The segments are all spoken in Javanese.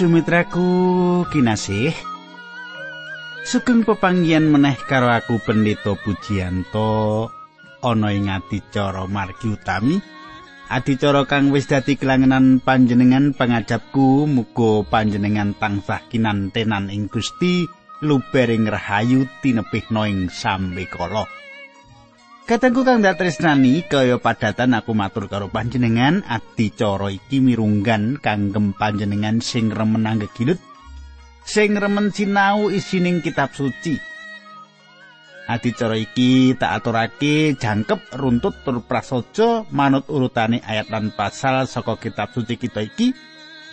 Sumitraku kinasih. Sugeng pepanggihan meneh karo aku Pendeta Pujianto ana ing adicara margi utami. Adicara kang wis dadi kelangenan panjenengan pangajapku muga panjenengan tansah kinantenan ing Gusti lubering rahayu tinepihna ing sambe kala. Katengku kang dak tresnani kaya padatan aku matur karo panjenengan adicara iki mirunggan kanggem panjenengan sing remen anggegilut sing remen sinau isining kitab suci. Adicara iki tak aturake jangkep runtut tur prasaja manut urutane ayat lan pasal saka kitab suci kita iki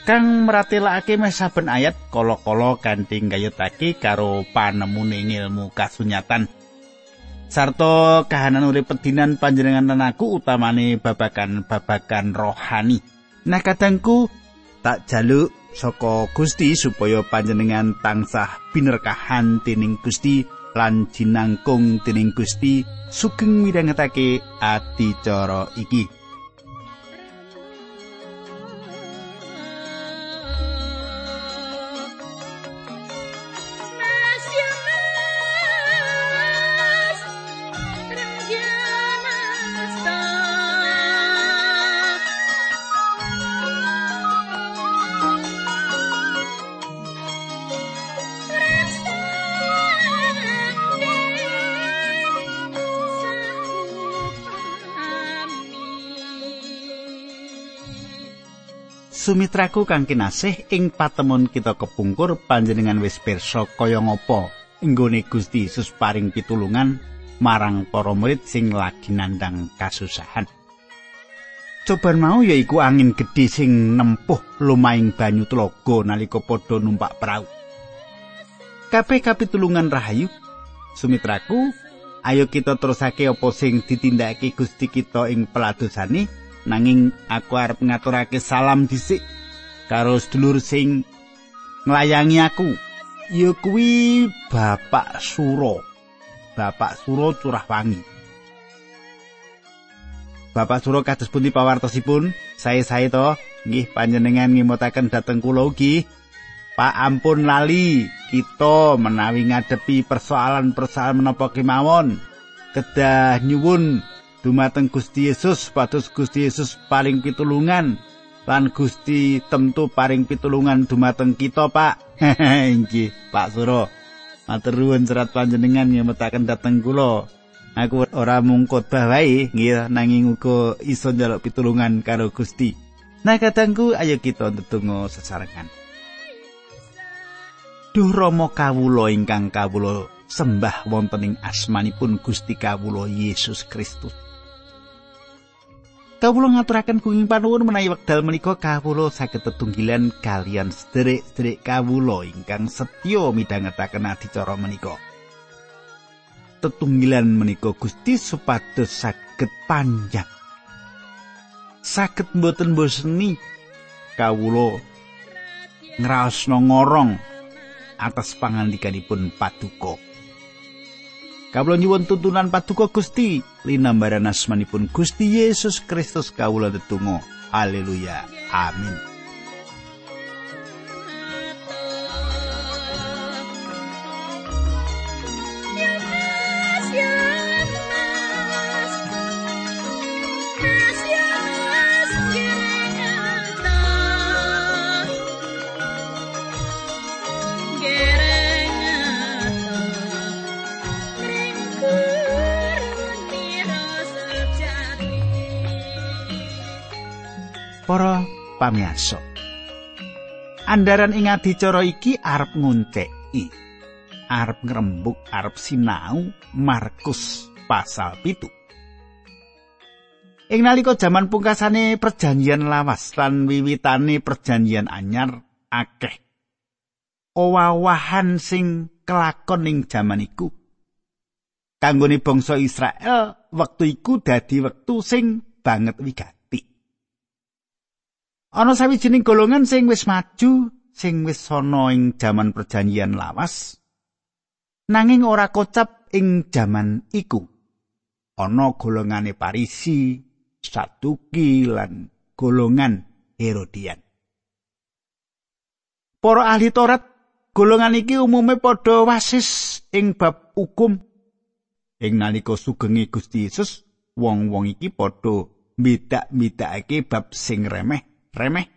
kang meratelake meh saben ayat kala-kala kanthi gayutake karo panemune ilmu kasunyatan. Sarta kahanan urip pedinan panjenengan lan aku utamane babakan-babakan rohani. Nah kadangku tak jaluk saka Gusti supaya panjenengan tansah binerkahan dening Gusti lan jinangkung dening Gusti sugeng midhangetake adicara iki. Sumitraku kang kinasih ing patemon kita kepungkur panjenengan wis pirsa kaya ngapa nggone Gusti Yesus paring pitulungan marang para murid sing lagi nandang kasusahan. Coban mau yaiku angin gedhe sing nempuh lumaing banyu tlaga nalika padha numpak prau. Kabeh kapitulungan rahayu Sumitraku, ayo kita terusake apa sing ditindakake Gusti kita ing peladosane nanging aku arep ngaturake salam dhisik karo sedulur sing nglayangi aku. Ya kuwi Bapak Suro. Bapak Suro curah wangi Bapak Suro kados pundi pawartosipun? Saya saya to nggih panjenengan ngimutaken dhateng kula ugi. Pak ampun lali kita menawi ngadepi persoalan-persoalan menapa kemawon. Kedah nyuwun dumateng Gusti Yesus patus Gusti Yesus paling pitulungan. Lan Gusti temtu paring pitulungan dumateng kita Pak. Inggih Pak Suro. Matur nuwun serat panjenengan ngemetaken dhateng kula. Aku ora mung khotbah wae nggih nanging uga iso njaluk pitulungan karo Gusti. Nah kadangku ayo kita ndedonga sesarengan. Duh Rama kawula ingkang kawula sembah wonten ing asmanipun Gusti kawula Yesus Kristus Kawula ngaturaken kuing panuwun menawi wekdal menika kawula saged tetunggilan kalian sederek-sederek kawula ingkang setya midhangetaken adicara menika. Tetunggilan menika Gusti supados saged panjang. Saged mboten boseni kawula ngraosna ngorong atas pangandikanipun paduka. Kawula nyuwun tuntunan paduka Gusti linambaran asmanipun Gusti Yesus Kristus kawula tetunggal. Haleluya. Amin. Para pamiyarsa. Andaran ing adicara iki arep ngunceki. Arep ngrembug, arep sinau Markus pasal pitu. Ing nalika jaman pungkasane perjanjian lawas lan wiwitane perjanjian anyar akeh owawahan sing kelakon ing jaman iku. Kanggone bangsa Israel wektu iku dadi wektu sing banget wigat. Ana sawijining golongan sing wis maju, sing wis ana ing jaman perjanjian lawas. Nanging ora kocap ing jaman iku. Ana golongane Parisi, Saduki lan golongan Herodian. Para ahli Taurat golongan iki umume padha wasis ing bab hukum. Ing nalika sugenge Gusti Yesus, wong-wong iki padha midak-midakake bab sing remeh-remeh.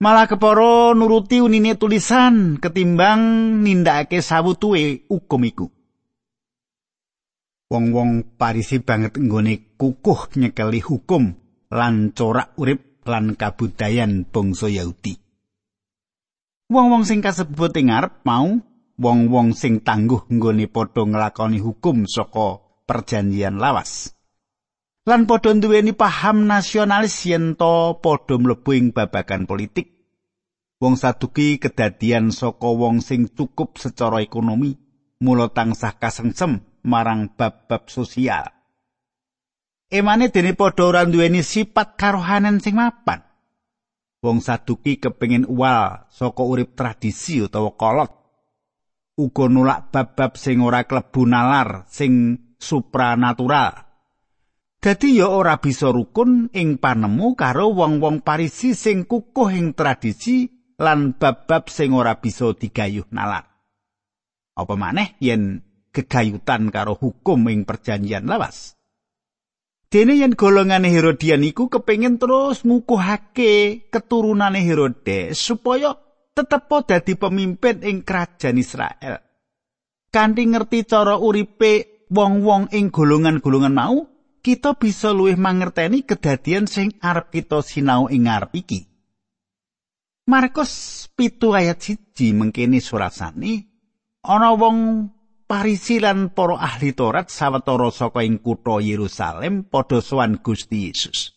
Malah kepara nuruti unine tulisan ketimbang nindakake sawutuwe hukum iku. Wong-wong Parisi banget nggone kukuh nyekeli hukum lan corak urip lan kabudayan bangsa Yahudi. Wong-wong sing kasebut ing ngarep mau wong-wong sing tangguh nggone padha nglakoni hukum saka perjanjian lawas. Lan padha duweni paham nasionalis yen to padha mlebu ing babagan politik. Wong saduki kedadian saka wong sing cukup secara ekonomi, mula tansah kasengsem marang bab-bab sosial. Emane dene padha ora duweni sifat karohanan sing mapan. wong saduki kepengin uwal saka urip tradisi utawa kolot uga nolak bab-bab sing ora klebu nalar sing supranatural dadi ya ora bisa rukun ing panemu karo wong-wong parisi sing kukuh ing tradisi lan bab-bab sing ora bisa digayuh nalar apa maneh yen gegayutan karo hukum ing perjanjian lawas Dene yen golongane Herodian iku kepengin terus ngukuhake keturunane Herodes supaya tetep dadi pemimpin ing kerajaan Israel. Kanthi ngerti cara uripe wong-wong ing golongan-golongan mau, kita bisa luwih mangerteni kedadian sing arep kita sinau ing ngarep iki. Markus pitu ayat siji mengkini surasani ana wong Parisi lan para ahli Taurat sawetara saka ing kutha Yerusalem padha sowan Gusti Yesus.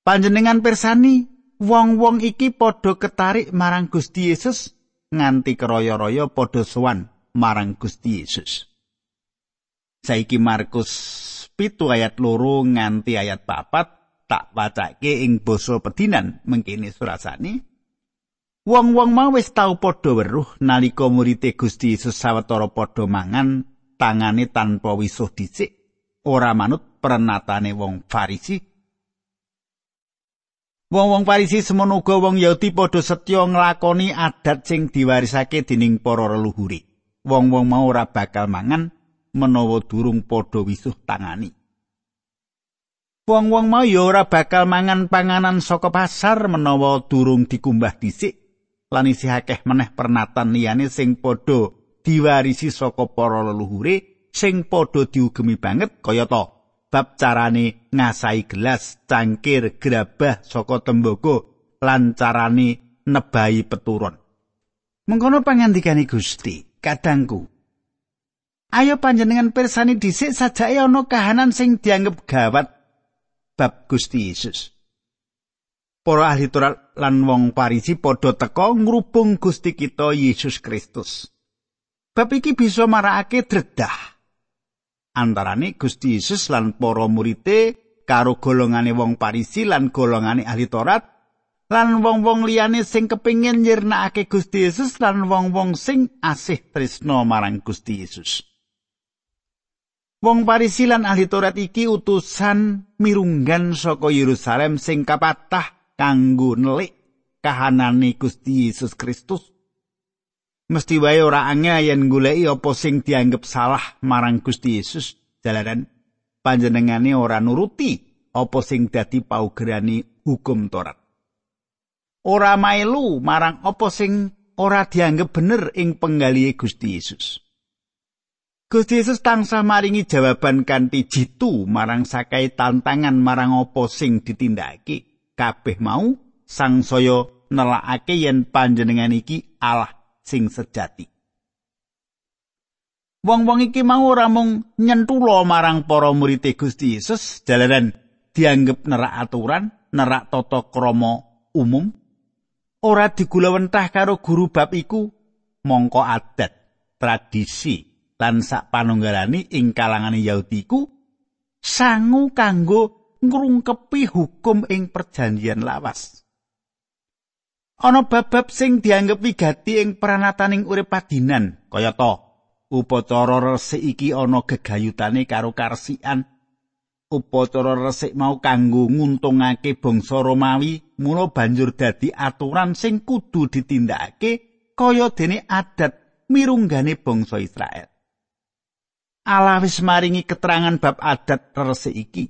Panjenengan persani wong-wong iki padha ketarik marang Gusti Yesus nganti keroyo-royo padha sowan marang Gusti Yesus. Saiki Markus pitu ayat loro nganti ayat papat tak wacake ing basa pedinan mengkini surasani. Wong-wong mau wis tau padha weruh nalika murid Gusti Yesus sawetara padha mangan tangane tanpa wisuh dhisik ora manut prenatane wong Farisi. Wong-wong Farisi semono uga wong Yahudi padha setya nglakoni adat sing diwarisake dening para leluhure. Wong-wong mau ora bakal mangan menawa durung padha wisuh tangani. Wong-wong mau ya ora bakal mangan panganan saka pasar menawa durung dikumbah dhisik lan isih akeh meneh pernatan liyane sing padha diwarisi saka para leluhure sing padha diugemi banget kaya to bab carane ngasai gelas cangkir gerabah saka tembaga lan carane nebai peturun mengkono pangandikane Gusti kadangku ayo panjenengan persani dhisik sajake ana kahanan sing dianggep gawat bab Gusti Yesus para ahli Taurat lan wong Parisi padha teka ngrubung Gusti kita Yesus Kristus. Bab iki bisa marakake dredah antarane Gusti Yesus lan para murite karo golongane wong Parisi lan golongane ahli Taurat lan wong-wong liyane sing kepingin nyirnakake Gusti Yesus lan wong-wong sing asih tresno marang Gusti Yesus. Wong Parisi lan ahli Taurat iki utusan mirunggan saka Yerusalem sing kapatah kanggo nelik kahanane Gusti Yesus Kristus. Mesti wae ora angel yen goleki apa sing dianggep salah marang Gusti Yesus jalaran panjenengane ora nuruti apa sing dadi paugerane hukum Taurat. Ora mailu marang apa sing ora dianggep bener ing penggalihe Gusti Yesus. Gusti Yesus tansah maringi jawaban kanthi jitu marang sakai tantangan marang apa sing ditindakake. kabeh mau sang saya nelakake yen panjenengan iki Allah sing sejati. Wong-wong iki mau ora mung nyentulo marang para murid Gusti Yesus jalaran dianggep nerak aturan, nerak tata krama umum, ora digulawentah karo guru bab iku mongko adat, tradisi lan sak panunggalane ing kalangan Yahudi iku sangu kanggo ngrungkepi hukum ing perjanjian lawas. Ana bab-bab sing dianggep wigati ing pranataning urip padinan, kaya to upacara resik iki ana gegayutane karo karsian. upacara resik mau kanggo nguntungake bangsa Romawi mula banjur dadi aturan sing kudu ditindakake kaya dene adat mirunggane bangsa Israel. Allah wis maringi keterangan bab adat resik iki.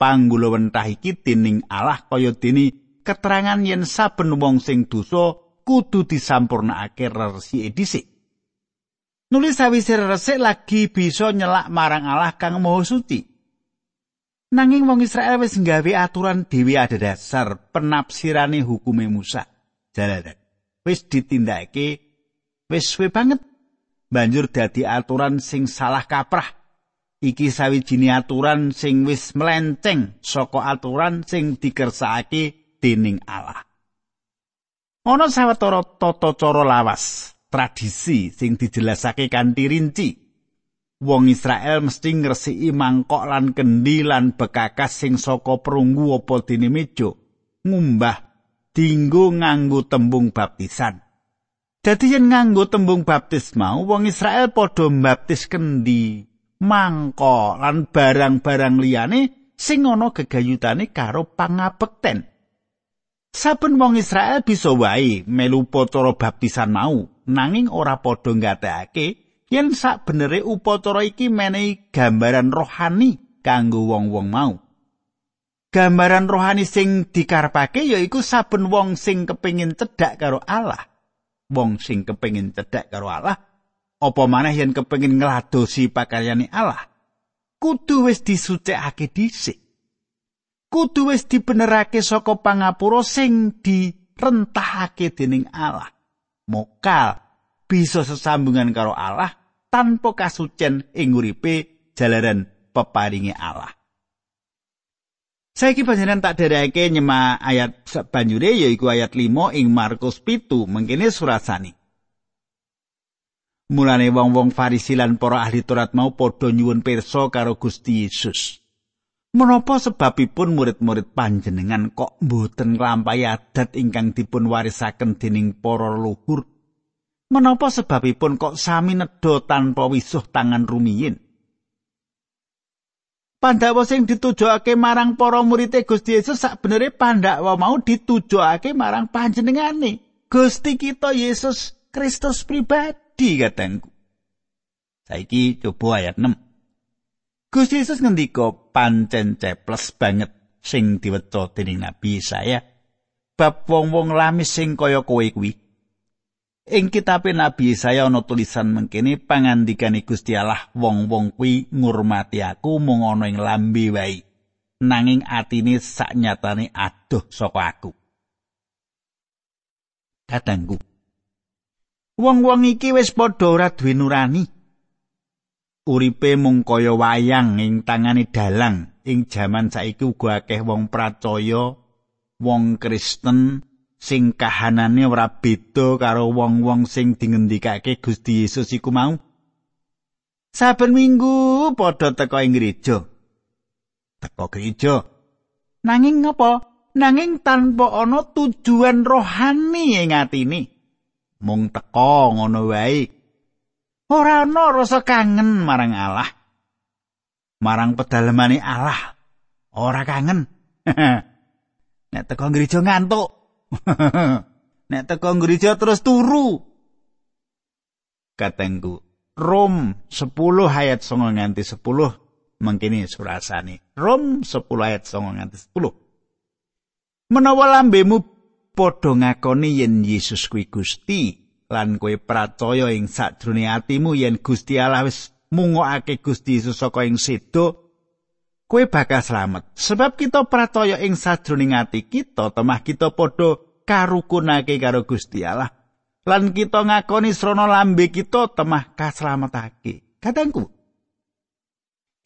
Panggula wentah iki dening Allah kaya dene keterangan yen saben wong sing dosa kudu disampurnakake resik dhisik. Nulis sawise resik lagi bisa nyelak marang Allah kang Maha Suci. Nanging wong Israel wis nggawe aturan dhewe ada dasar penafsirane hukume Musa. Jalaran. Wis ditindakake wis suwe banget. Banjur dadi aturan sing salah kaprah. Iki sawijine aturan sing wis melenceng saka aturan sing dikersakake dening Allah. Ana sawetara tata cara lawas, tradisi sing dijelasake kanthi rinci. wong Israel mesti ngresiki mangkok lan kendi lan bekakas sing saka perunggu apa dene meja ngumbah dinggo nganggo tembung baptisan. Dadi yen nganggo tembung baptis mau wong Israel padha mbaptis kendi, mangkok lan barang-barang liyane sing ana gegayutane karo pangabekten. Saben wong Israel bisa wae melu cara baptisan mau, nanging ora padha nggatekake yen sak benere upacara iki menehi gambaran rohani kanggo wong-wong mau. Gambaran rohani sing dikarepake yaiku saben wong sing kepingin cedhak karo Allah. Wong sing kepingin cedhak karo Allah, apa maneh yen kepingin ngladosi pakaryane Allah, kudu wis disucikake dhisik. Kudu wis dibenerake saka pangapura sing direntahake dening Allah. Mokal bisa sesambungan karo Allah tanpa kasucen ing uripe jalaran peparinge Allah. Saiki panjenengan tak dereke nyema ayat banjure yaiku ayat 5 ing Markus pitu mengkene surasani. Mulane wong-wong Farisi lan para ahli Taurat mau padha nyuwun pirsa karo Gusti Yesus. Menapa sebabipun murid-murid panjenengan kok mboten nglampahi adat ingkang dipun warisaken dening para luhur Menapa sebabipun kok sami nedha tanpa wisuh tangan rumiyin? Pandhawa sing ditujokake marang para murid Gusti Yesus sakbenere pandhawa mau ditujokake marang panjenengane. Gusti kita Yesus Kristus pribadi katengku. Saiki coba ayat 6. Gusti Yesus ngendika pancen ceples banget sing diweca dening Nabi saya bab wong-wong lamis sing kaya kowe kuwi. Ing kitab Nabi saya ana tulisan mengkene pangandikane Gusti Allah wong-wong kuwi ngurmati aku mung ana ing lambe wae nanging atine saknyatane adoh saka aku. Katanggu. Wong-wong iki wis padha ora duwe nurani. Uripe mung kaya wayang ing tangane dalang ing jaman saiki uga akeh wong pracaya wong Kristen sing kahanane ora beda karo wong-wong sing dingendikake Gusti Yesus iku mau. Saben minggu padha teka ing gereja. Teka gereja. Nanging ngapa? Nanging tanpa ana tujuan rohani ing atine. Mung teka ngono wae. Ora ana rasa kangen marang Allah. Marang pedalemane Allah. Ora kangen. Nek teka gereja ngantuk. Nek teko gereja terus turu. Katengku, Rom 10 ayat 9 nganti 10 mangkene surasane. Rom 10 ayat 9 nganti 10. Menawa lambemu padha ngakoni yen Yesus kuwi Gusti lan kowe percaya ing sadrone atimu yen Gusti Allah wis mungokake Gusti Yesus saka ing sedo kowe bakal slamet. Sebab kita pratoya ing sajroning ati kita, temah kita padha karukunake karo Gusti Allah. Lan kita ngakoni srana lambe kita temah kaslametake. Katangku.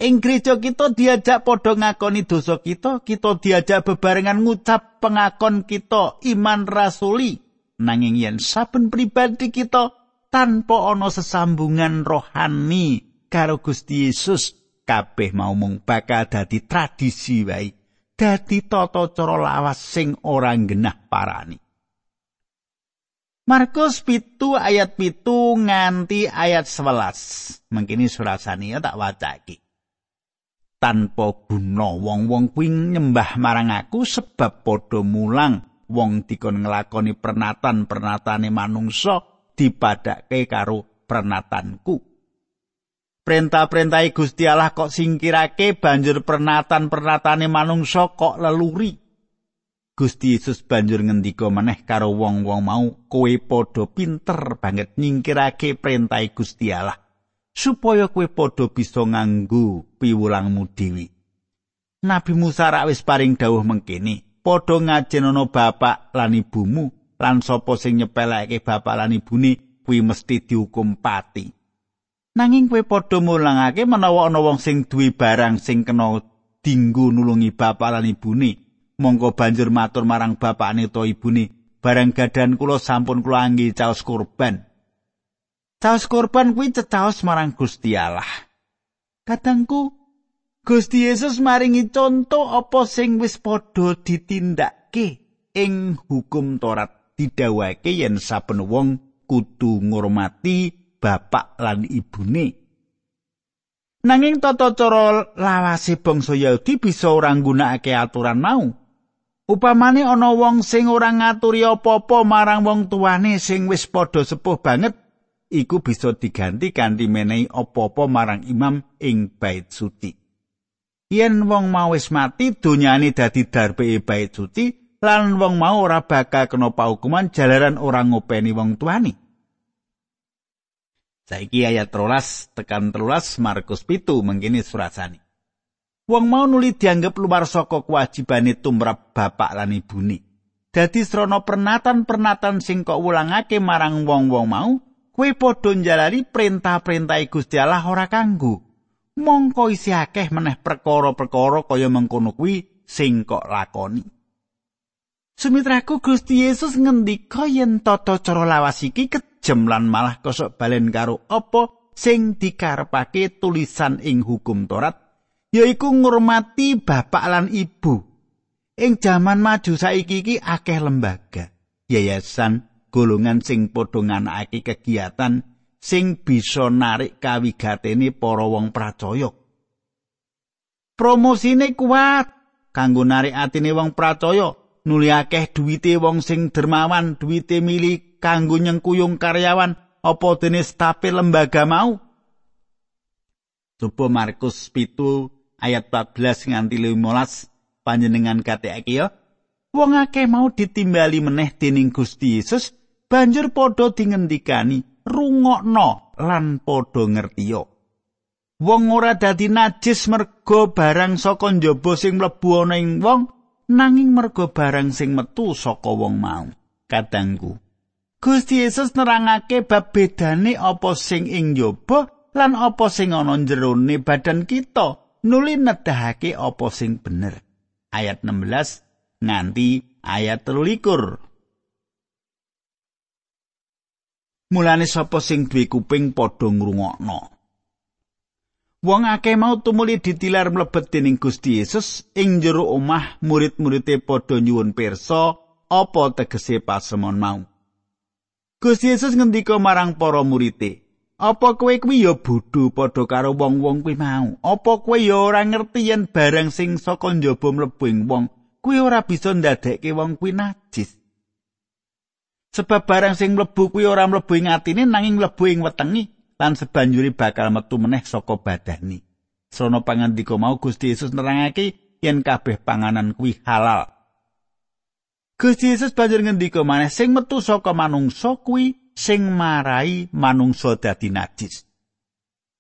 Ing gereja kita diajak padha ngakoni dosa kita, kita diajak bebarengan ngucap pengakon kita iman rasuli. Nanging yen saben pribadi kita tanpa ana sesambungan rohani karo Gusti Yesus, kabeh mau mung bakal dadi tradisi wae. Dadi tata cara lawas sing ora genah parani. Markus pitu ayat pitu nganti ayat 11 mengkini surasani ya tak wacaki. Tanpa guna wong-wong kuwi nyembah marang aku sebab padha mulang. Wong dikon nglakoni pernatan-pernatane manungsa dipadake karo pernatanku. Perintah-perintah Gusti Allah kok singkirake banjur pernatan-pernatane manungsa kok leluri. Gusti Yesus banjur ngendika meneh karo wong-wong mau, kowe padha pinter banget nyingkirake perintah Gusti Allah supaya kowe padha bisa nganggo piwulangmu dhewe. Nabi Musa rak wis paring dawuh mengkene, padha ngajenono bapak lan ibumu lan sapa sing nyepeleke bapak lan ibune kuwi mesti dihukum pati. Nanging kowe padha mulangake menawa ana wong sing duwe barang sing kena dinggo nulungi bapak lan ibune, monggo banjur matur marang bapakne utawa ibune, barang gadan kula sampun kula anggi caos kurban. Caos kurban kuwi cetaos marang Gusti Allah. Kadangku Gusti Yesus maringi conto apa sing wis padha ditindakake ing hukum Torat didhawuhake yen saben wong kudu ngurmati bapak lan ibune. Nanging tata cara lawase bangsa Yahudi bisa ora nggunakake aturan mau. Upamane ana wong sing ora ngaturi apa-apa marang wong tuane sing wis padha sepuh banget, iku bisa diganti kanthi menehi apa-apa marang imam ing bait suci. Yen wong mau wis mati, donyane dadi darbeke bait suci, lan wong mau ora bakal kena paukuman jalaran ora ngopeni wong tuane. Saiki ayat telulas tekan telulas Markus pitu mengkini surasani. Wong mau nuli dianggap luar saka kewajibane tumrap bapak lan ibune. Dadi srana pernatan-pernatan sing kok wulangake marang wong-wong mau, kue padha njalari perintah-perintah Gusti Allah ora kanggo. Mongko isi akeh meneh perkara-perkara kaya mengkono kuwi sing kok lakoni. Sumitraku Gusti Yesus ngendika yen tata cara lawas iki kejem lan malah kosok balen karo apa sing dikarepake tulisan ing hukum Torat yaiku ngurmati bapak lan ibu. Ing jaman maju saiki iki akeh lembaga, yayasan, golongan sing padha nganakake kegiatan sing bisa narik kawigatene para wong pracaya. Promosine kuat kanggo narik atine wong pracaya. Nuli akeh duwite wong sing dermawan, duwite mili kanggo nyengkuyung karyawan apa dene stape lembaga mau. Coba Markus pitu ayat 14 nganti 15 panjenengan katekake ya. Wong akeh mau ditimbali meneh dening Gusti Yesus banjur padha dingendikani rungokno lan padha ngertiyo. Wong ora dadi najis merga barang saka njaba sing mlebu ana ing wong nanging merga barang sing metu saka wong mau. Kadangku, Gusti Yesus nerangake bab bedane apa sing ing njaba lan apa sing ana jerone badan kita. Nuli nedahake apa sing bener. Ayat 16 nganti ayat 13. Mulane sapa sing duwe kuping padha ngrungokno. Wong akeh mau tumuli ditilar mlebet dening Gusti Yesus ing jero omah murid-muride padha nyuwun pirsa apa tegese pasemon mau. Gusti Yesus ngendika marang para murite, "Apa kowe kuwi ya bodho padha karo wong-wong kuwi mau? Apa kowe ya ora ngerti yen barang sing saka njaba mlebu ing wong kuwi ora bisa ndadekke wong kuwi najis?" Sebab barang sing mlebu kuwi ora mlebu ing atine nanging mlebu ing wetenge. Lan sebanjuri bakal metu meneh saka badani. Sono pangandika mau Gusti Yesus nerangake yen kabeh panganan kuwi halal. Gusti Yesus banjur ngendika maneh sing metu saka manungsa kuwi sing marai manungsa dadi najis.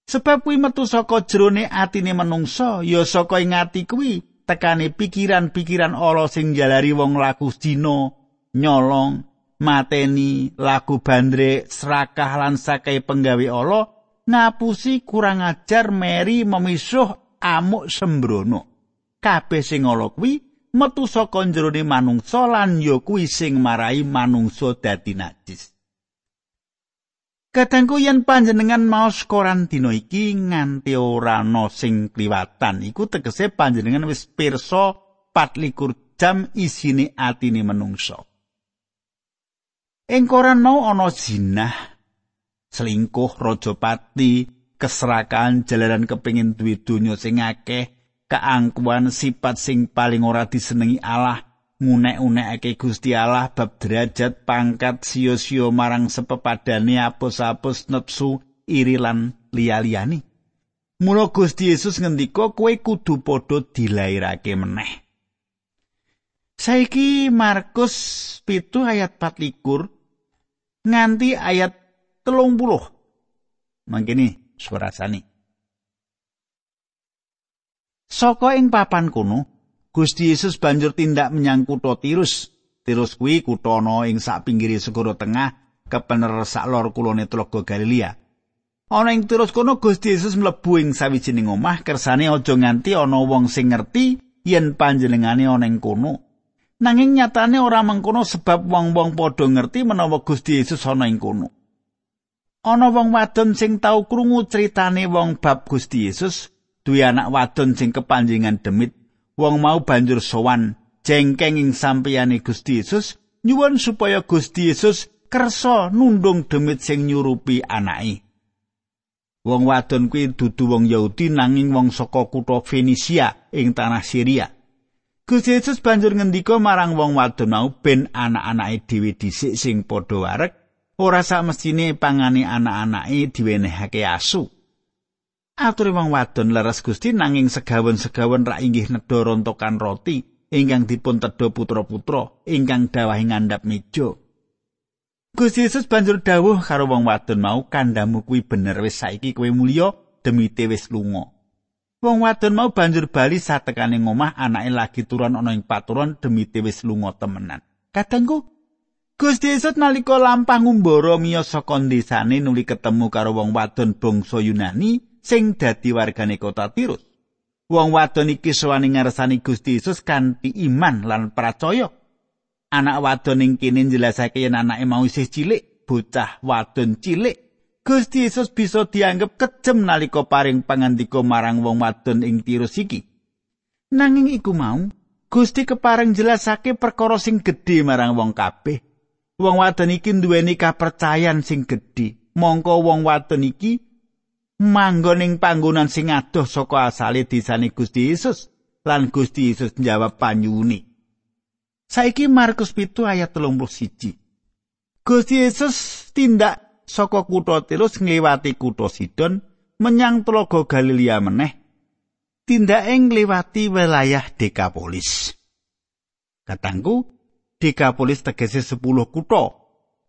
Sebab kuwi metu saka jerone atine manungsa ya saka ing ati kuwi tekane pikiran-pikiran ala sing jalari wong laku dina nyolong mateni lagu bandre serakah lan sakai penggawe Allah ngapusi kurang ajar meri memisuh amuk sembrono. Kabeh sing ala kuwi metu saka jerone manungsa lan ya kuwi sing marai manungsa dadi najis. Kadangku yen panjenengan maos koran dina iki nganti ora ana sing kliwatan. Iku tegese panjenengan wis pirsa 24 jam isine atine manungsa. Ing koran mau ana zinah, selingkuh, raja pati, keserakan, jalaran kepingin duwe donya sing akeh, keangkuhan sifat sing paling ora disenengi Allah ngunek-unekake Gusti Allah bab derajat pangkat sio-sio marang sepepadane apus-apus nepsu iri lan liya-liyane Mula Gusti Yesus ngendika kowe kudu padha dilairake meneh. Saiki Markus pitu ayat 4 nganti ayat telung puluh mangkene surasane Saka ing papan kuno, Gusti Yesus banjur tindak menyang kutha Tirus. Tirus kuwi kutha ana ing sak pinggire segara tengah kepener sak lor kulone Tlaga Galilea. Ana ing Tirus kono Gusti Yesus mlebu ing sawijining omah kersane aja nganti ana wong sing ngerti yen panjenengane ana ing kono. Nanging nyatane ora mengkono sebab wong-wong padha ngerti menawa Gusti Yesus ana ing kono. Ana wong wadon sing tau krungu critane wong bab Gusti Yesus duwe anak wadon sing kepanjingan demit wong mau banjur sowan jengkeng ing sampeyane Gusti Yesus nyuwun supaya Gusti Yesus kersa nundung demit sing nyurupi anake wong wadon kuwi dudu wong Yahudi nanging wong saka kutha Fenisia ing tanah Syria Gusti Yesus banjur ngendika marang wong wadon mau ben anak-anake dhewe dhisik sing padha warek ora sak mestine pangane anak-anake diwenehake asu Atur wong wadon leres Gusti nanging segawen-segawen rak inggih nedha rontokan roti ingkang dipun tedha putra-putra ingkang dawahe ngandhap meja. Gusti Yesus banjur dawuh karo wong wadon mau kandhamu kuwi bener wis saiki kowe mulya demi wis lunga. Wong wadon mau banjur bali satekane ngomah anake lagi turun ana ing paturon demi wis lunga temenan. Kadangku Gusti Yesus nalika lampah ngumbara miyos saka desane nuli ketemu karo wong wadon bangsa Yunani sing dadi wargane kota Tirus. Wong wadon iki sowani ngarsani Gusti Yesus kanthi iman lan percaya. Anak wadon ing kene njelasake yen anake mau isih cilik, bocah wadon cilik. Gusti Yesus bisa dianggep kejem nalika paring pangandika marang wong wadon ing Tirus iki. Nanging iku mau, Gusti kepareng jelasake perkara sing gedhe marang wong kabeh. Wong wadon iki duweni kapercayan sing gedhe. Mongko wong wadon iki manggon ing panggonan sing adoh saka asale desane Gusti Yesus lan Gusti Yesus njawab panyuwune. Saiki Markus pitu ayat 31. Gusti Yesus tindak saka kutha Tirus ngliwati kutha Sidon menyang Tlaga Galilea meneh. Tindak ing ngliwati wilayah Dekapolis. Katangku, Dekapolis tegese 10 kutha.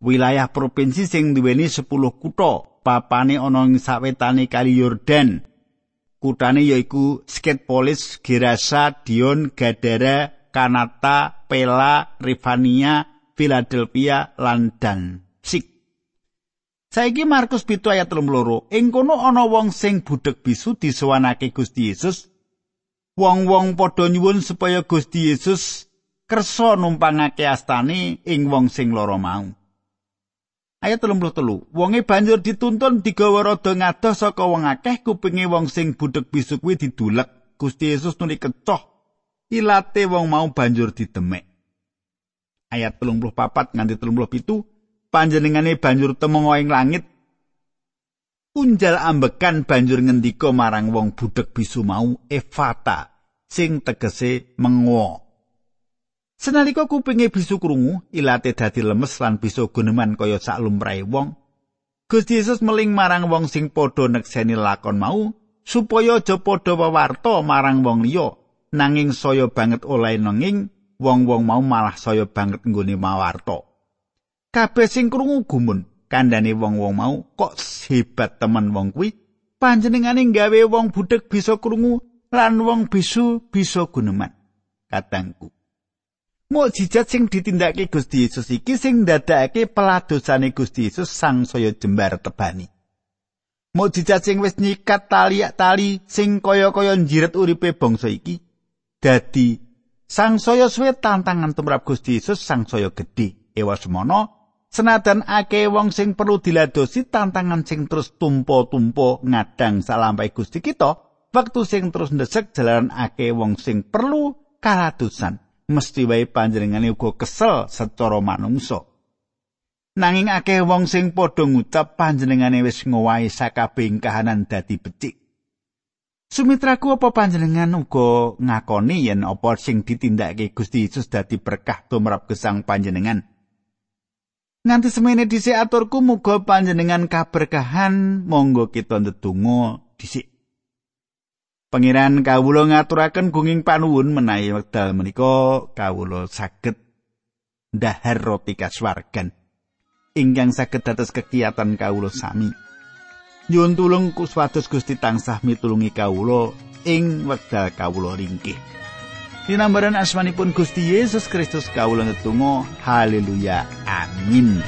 Wilayah provinsi sing duweni 10 kutha papane ana ing sawetane kali Yordan. Kutane yaiku Sketpolis, Gerasa, Dion, Gadara, Kanata, Pela, Rifania, Philadelphia, lan Sik. Saiki Markus pitu ayat 32. Ing kono ana wong sing budheg bisu disowanake Gusti Yesus. Wong-wong padha nyuwun supaya Gusti Yesus kersa numpangake astane ing wong sing lara mau. Ayat 33. Wonge banjur dituntun digawa rada ngadoh saka wong akeh kupinge wong sing budheg bisu kuwi didulek. Gusti Yesus nuli kecoh. Ilate wong mau banjur didemek. Ayat 34 nganti 37 panjenengane banjur temung ing langit. Unjal ambekan banjur ngendika marang wong budheg bisu mau Evata sing tegese mengo. Senalika kupinge bisu krungu, ilate dadi lemes lan bisa guneman kaya sak lumrahe wong. Gusti Yesus meling marang wong sing padha nekseni lakon mau supaya aja padha wewarta marang wong liya, nanging saya banget oleh nanging wong-wong mau malah saya banget nggone mawarta. Kabeh sing krungu gumun, kandhane wong-wong mau kok hebat temen wong kuwi. Panjenengane gawe wong budhek bisa krungu lan wong bisu bisa guneman. Katangku. Mukjizat sing ditindakake Gusti Yesus iki sing ndadekake peladosane Gusti Yesus sang saya jembar tebani. Mukjizat sing wis nyikat tali-tali sing kaya-kaya njiret uripe bangsa iki dadi sang saya suwe tantangan tumrap Gusti Yesus sang saya gedhe. Ewa semono senadan ake wong sing perlu diladosi tantangan sing terus tumpo-tumpo ngadang salampai Gusti kita, wektu sing terus ndesek jalan ake wong sing perlu kaladusan. mesti wae panjenengane uga kesel secara manungsa. Nanging akeh wong sing padha ngucap panjenengane wis ngowahi sakabeh kahanan dadi becik. Sumitraku apa panjenengan uga ngakoni yen apa sing ditindakake Gusti Yesus dadi berkah tumrap gesang panjenengan. Nganti semene dhisik aturku muga panjenengan kaberkahan monggo kita ndedonga dhisik. Pangeran kawula ngaturaken gunging panuwun menawi wekdal menika kawula saged ndahar roti kaswargan ingkang saged dados kegiatan kawula sami. nyuwun tulung kuswados Gusti tansah mitulungi kawula ing wekdal kawula ringkih. Dinambaran asmanipun Gusti Yesus Kristus kawula ngetunggal haleluya amin.